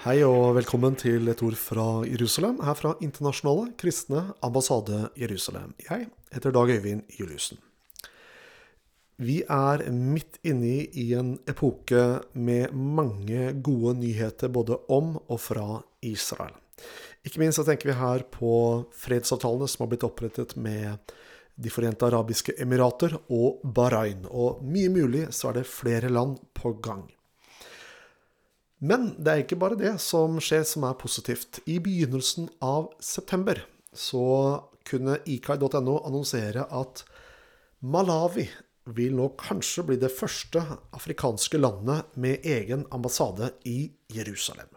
Hei og velkommen til et ord fra Jerusalem, her fra Internasjonale kristne ambassade Jerusalem. Jeg heter Dag Øyvind Juliussen. Vi er midt inne i en epoke med mange gode nyheter både om og fra Israel. Ikke minst så tenker vi her på fredsavtalene som har blitt opprettet med De forente arabiske emirater og Bahrain. Og mye mulig så er det flere land på gang. Men det er ikke bare det som skjer som er positivt. I begynnelsen av september så kunne ikai.no annonsere at Malawi vil nå kanskje bli det første afrikanske landet med egen ambassade i Jerusalem.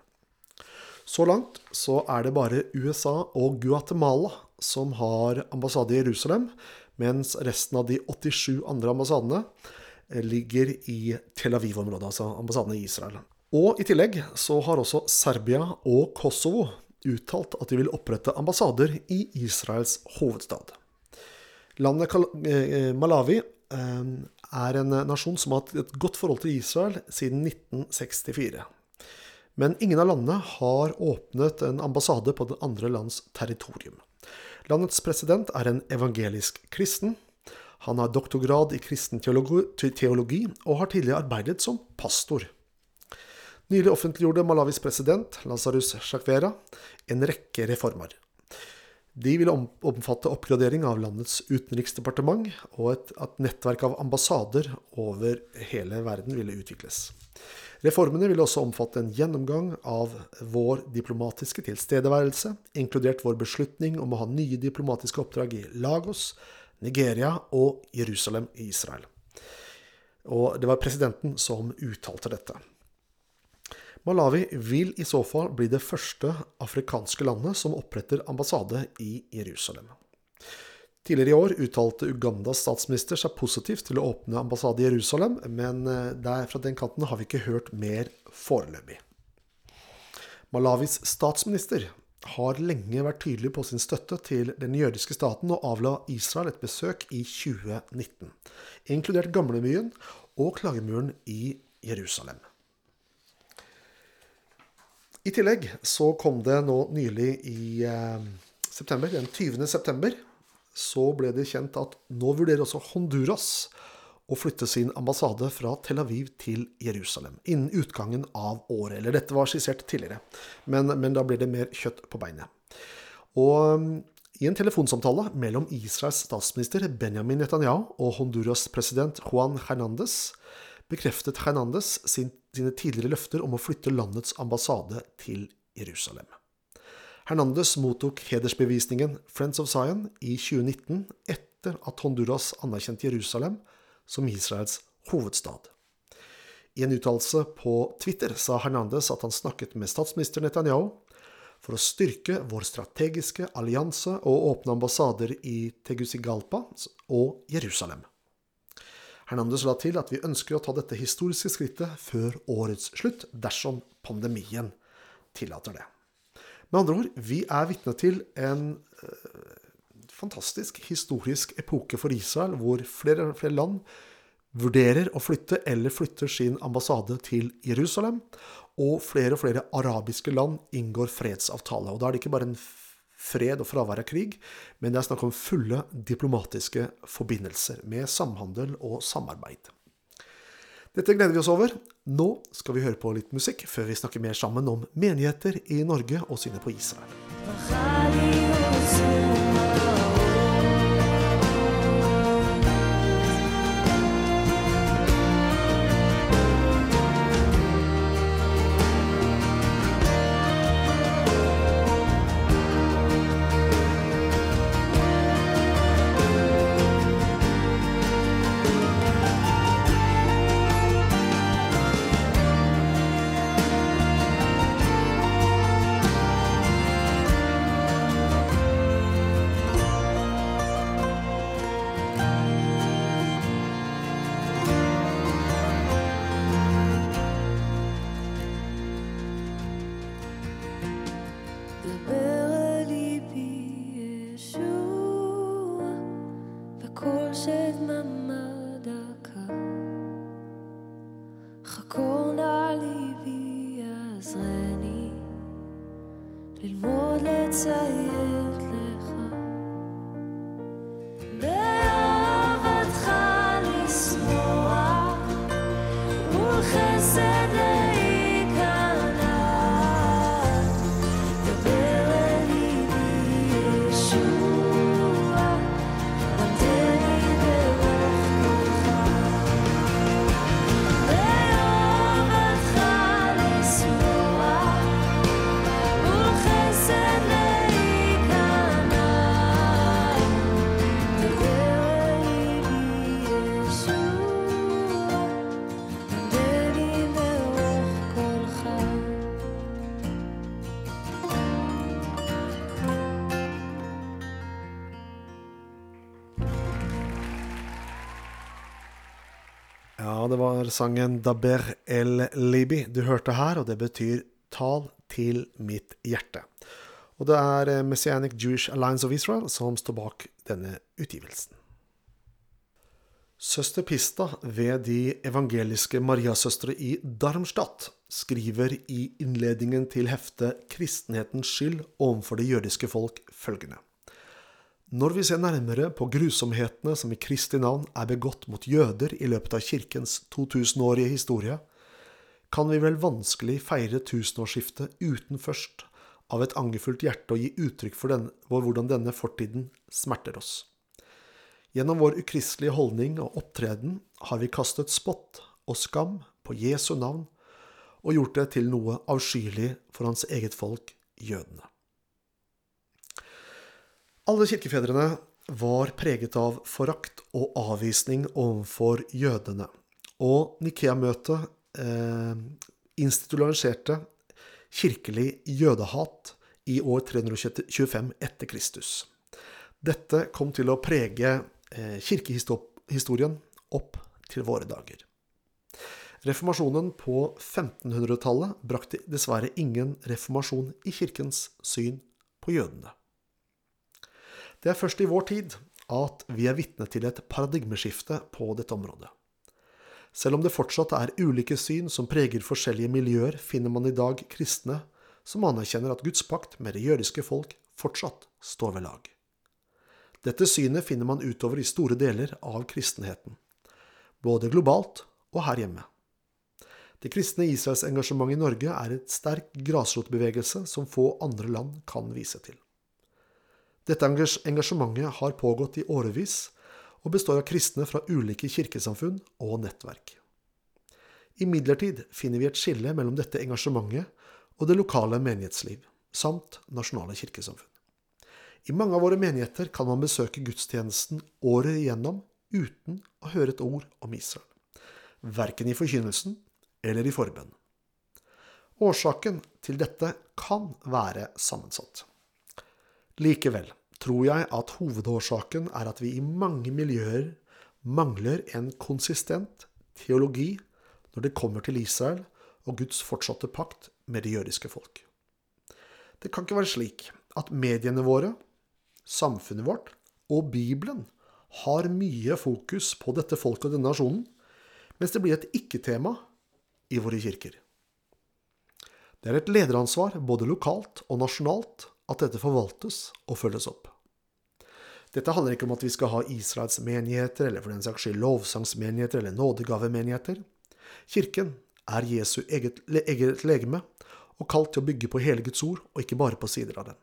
Så langt så er det bare USA og Guatemala som har ambassade i Jerusalem, mens resten av de 87 andre ambassadene ligger i Tel Aviv-området, altså ambassadene i Israel. Og i tillegg så har også Serbia og Kosovo uttalt at de vil opprette ambassader i Israels hovedstad. Landet Malawi er en nasjon som har hatt et godt forhold til Israel siden 1964. Men ingen av landene har åpnet en ambassade på det andre lands territorium. Landets president er en evangelisk kristen. Han har doktorgrad i kristen teologi og har tidligere arbeidet som pastor. Nylig offentliggjorde Malawis president, Lazarus Shakvera, en rekke reformer. De ville omfatte oppgradering av landets utenriksdepartement, og et, at nettverk av ambassader over hele verden ville utvikles. Reformene ville også omfatte en gjennomgang av vår diplomatiske tilstedeværelse, inkludert vår beslutning om å ha nye diplomatiske oppdrag i Lagos, Nigeria og Jerusalem i Israel. Og det var presidenten som uttalte dette. Malawi vil i så fall bli det første afrikanske landet som oppretter ambassade i Jerusalem. Tidligere i år uttalte Ugandas statsminister seg positivt til å åpne ambassade i Jerusalem, men der fra den kanten har vi ikke hørt mer foreløpig. Malawis statsminister har lenge vært tydelig på sin støtte til den jødiske staten og avla Israel et besøk i 2019, inkludert Gamlebyen og Klagemuren i Jerusalem. I tillegg så kom det nå nylig i eh, september, den 20. september, så ble det kjent at nå vurderer også Honduras å flytte sin ambassade fra Tel Aviv til Jerusalem innen utgangen av året. Eller dette var skissert tidligere, men, men da blir det mer kjøtt på beinet. Og i en telefonsamtale mellom Israels statsminister Benjamin Netanyahu og Honduras president Juan Hernandez bekreftet Hernandez sin, sine tidligere løfter om å flytte landets ambassade til Jerusalem. Hernandez mottok hedersbevisningen Friends of Zion i 2019 etter at Honduras anerkjente Jerusalem som Israels hovedstad. I en uttalelse på Twitter sa Hernandez at han snakket med statsminister Netanyahu for å styrke vår strategiske allianse og åpne ambassader i Tegucigalpa og Jerusalem. Hernandez la til at vi ønsker å ta dette historiske skrittet før årets slutt, dersom pandemien tillater det. Med andre ord, vi er vitne til en eh, fantastisk historisk epoke for Israel, hvor flere flere land vurderer å flytte eller flytter sin ambassade til Jerusalem. Og flere og flere arabiske land inngår fredsavtale. Og da er det ikke bare en fred og fravær av krig, men det er snakk om fulle diplomatiske forbindelser med samhandel og samarbeid. Dette gleder vi oss over. Nå skal vi høre på litt musikk før vi snakker mer sammen om menigheter i Norge og synet på Israel. ולחסד Var sangen Daber el Libi du hørte her, og det betyr Tal til mitt hjerte. Og det er eh, Messianic Jewish Alliance of Israel som står bak denne utgivelsen. Søster Pista ved de evangeliske Mariasøstre i Darmstadt skriver i innledningen til heftet 'Kristenhetens skyld overfor det jødiske folk' følgende. Når vi ser nærmere på grusomhetene som i Kristi navn er begått mot jøder i løpet av kirkens 2000-årige historie, kan vi vel vanskelig feire tusenårsskiftet uten først av et angerfullt hjerte å gi uttrykk for, den, for hvordan denne fortiden smerter oss. Gjennom vår ukristelige holdning og opptreden har vi kastet spott og skam på Jesu navn og gjort det til noe avskyelig for hans eget folk, jødene. Alle kirkefedrene var preget av forakt og avvisning overfor jødene, og Nikea-møtet eh, institusjonaliserte kirkelig jødehat i år 325 etter Kristus. Dette kom til å prege eh, kirkehistorien opp til våre dager. Reformasjonen på 1500-tallet brakte dessverre ingen reformasjon i kirkens syn på jødene. Det er først i vår tid at vi er vitne til et paradigmeskifte på dette området. Selv om det fortsatt er ulike syn som preger forskjellige miljøer, finner man i dag kristne som anerkjenner at Guds pakt med det jødiske folk fortsatt står ved lag. Dette synet finner man utover i store deler av kristenheten, både globalt og her hjemme. Det kristne Israels engasjement i Norge er et sterk grasrotbevegelse som få andre land kan vise til. Dette engasjementet har pågått i årevis og består av kristne fra ulike kirkesamfunn og nettverk. Imidlertid finner vi et skille mellom dette engasjementet og det lokale menighetsliv, samt nasjonale kirkesamfunn. I mange av våre menigheter kan man besøke gudstjenesten året igjennom uten å høre et ord om Israel, verken i forkynnelsen eller i forbønn. Årsaken til dette kan være sammensatt. Likevel tror jeg at hovedårsaken er at vi i mange miljøer mangler en konsistent teologi når det kommer til Israel og Guds fortsatte pakt med det jødiske folk. Det kan ikke være slik at mediene våre, samfunnet vårt og Bibelen har mye fokus på dette folket og denne nasjonen, mens det blir et ikke-tema i våre kirker. Det er et lederansvar både lokalt og nasjonalt at dette forvaltes og følges opp. Dette handler ikke om at vi skal ha Israels menigheter, eller for den saks skyld lovsangsmenigheter eller nådegavemenigheter. Kirken er Jesu eget, eget legeme og kalt til å bygge på hele Guds ord, og ikke bare på sider av den.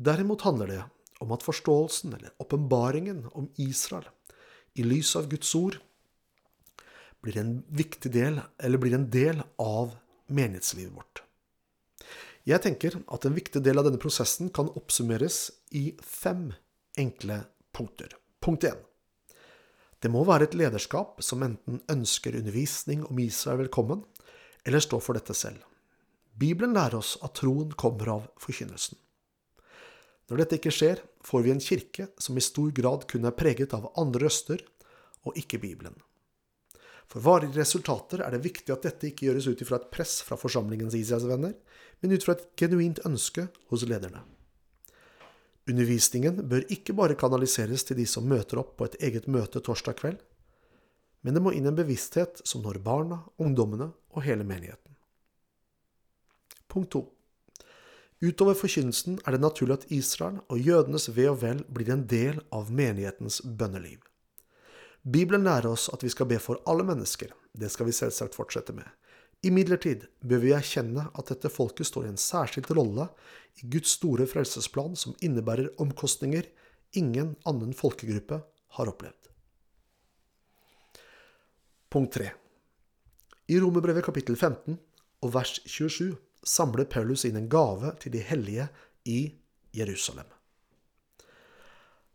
Derimot handler det om at forståelsen, eller åpenbaringen om Israel, i lys av Guds ord, blir en viktig del, eller blir en del av menighetslivet vårt. Jeg tenker at en viktig del av denne prosessen kan oppsummeres i fem enkle punkter. Punkt 1. Det må være et lederskap som enten ønsker undervisning om Israel velkommen, eller står for dette selv. Bibelen lærer oss at troen kommer av forkynnelsen. Når dette ikke skjer, får vi en kirke som i stor grad kun er preget av andre røster, og ikke Bibelen. For varige resultater er det viktig at dette ikke gjøres ut ifra et press fra forsamlingens Israelsvenner, men ut fra et genuint ønske hos lederne. Undervisningen bør ikke bare kanaliseres til de som møter opp på et eget møte torsdag kveld, men det må inn en bevissthet som når barna, ungdommene og hele menigheten. Punkt 2. Utover forkynnelsen er det naturlig at Israel og jødenes ve og vel blir en del av menighetens bønneliv. Bibelen lærer oss at vi skal be for alle mennesker. Det skal vi selvsagt fortsette med. Imidlertid bør vi erkjenne at dette folket står i en særskilt rolle i Guds store frelsesplan som innebærer omkostninger ingen annen folkegruppe har opplevd. Punkt 3. I Romerbrevet kapittel 15 og vers 27 samler Paulus inn en gave til de hellige i Jerusalem.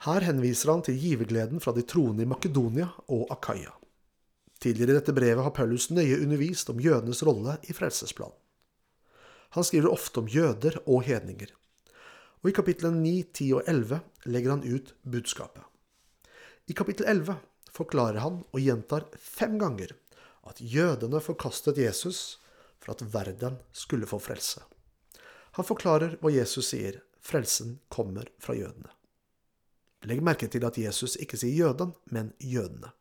Her henviser han til givergleden fra de troende i Makedonia og Akaya. Tidligere i dette brevet har Paulus nøye undervist om jødenes rolle i frelsesplanen. Han skriver ofte om jøder og hedninger, og i kapitlene 9, 10 og 11 legger han ut budskapet. I kapittel 11 forklarer han og gjentar fem ganger at jødene forkastet Jesus for at verden skulle få frelse. Han forklarer hva Jesus sier, frelsen kommer fra jødene. Legg merke til at Jesus ikke sier jøden, men jødene.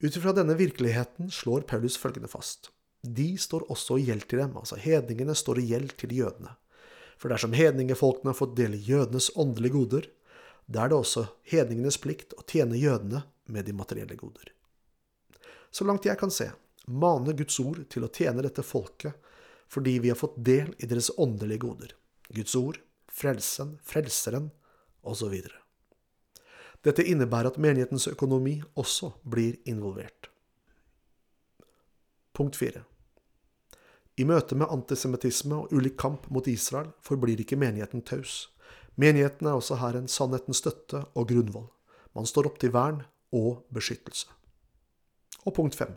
Ut ifra denne virkeligheten slår Paulus følgende fast. De står også i gjeld til dem, altså hedningene står i gjeld til jødene. For dersom hedningefolkene har fått del i jødenes åndelige goder, da er det også hedningenes plikt å tjene jødene med de materielle goder. Så langt jeg kan se, maner Guds ord til å tjene dette folket fordi vi har fått del i deres åndelige goder. Guds ord, frelsen, frelseren osv. Dette innebærer at menighetens økonomi også blir involvert. Punkt 4. I møte med antisemittisme og ulik kamp mot Israel forblir ikke menigheten taus. Menigheten er også her en sannhetens støtte og grunnvoll. Man står opp til vern og beskyttelse. Og punkt 5.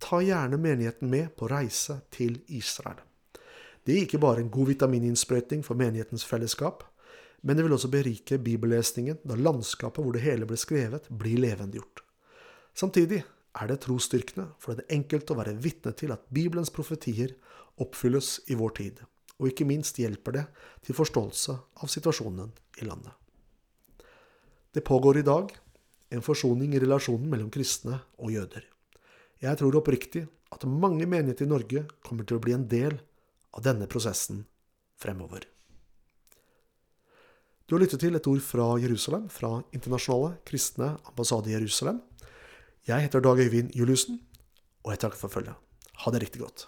Ta gjerne menigheten med på reise til Israel. Det gir ikke bare en god vitamininnsprøytning for menighetens fellesskap, men det vil også berike bibellesningen da landskapet hvor det hele ble skrevet, blir levendegjort. Samtidig er det trosstyrkende for den enkelte å være vitne til at Bibelens profetier oppfylles i vår tid, og ikke minst hjelper det til forståelse av situasjonen i landet. Det pågår i dag en forsoning i relasjonen mellom kristne og jøder. Jeg tror oppriktig at mange menigheter i Norge kommer til å bli en del av denne prosessen fremover. Du har lyttet til et ord fra Jerusalem, fra Internasjonale kristne ambassade i Jerusalem. Jeg heter Dag Øyvind Juliussen, og jeg takker for følget. Ha det riktig godt.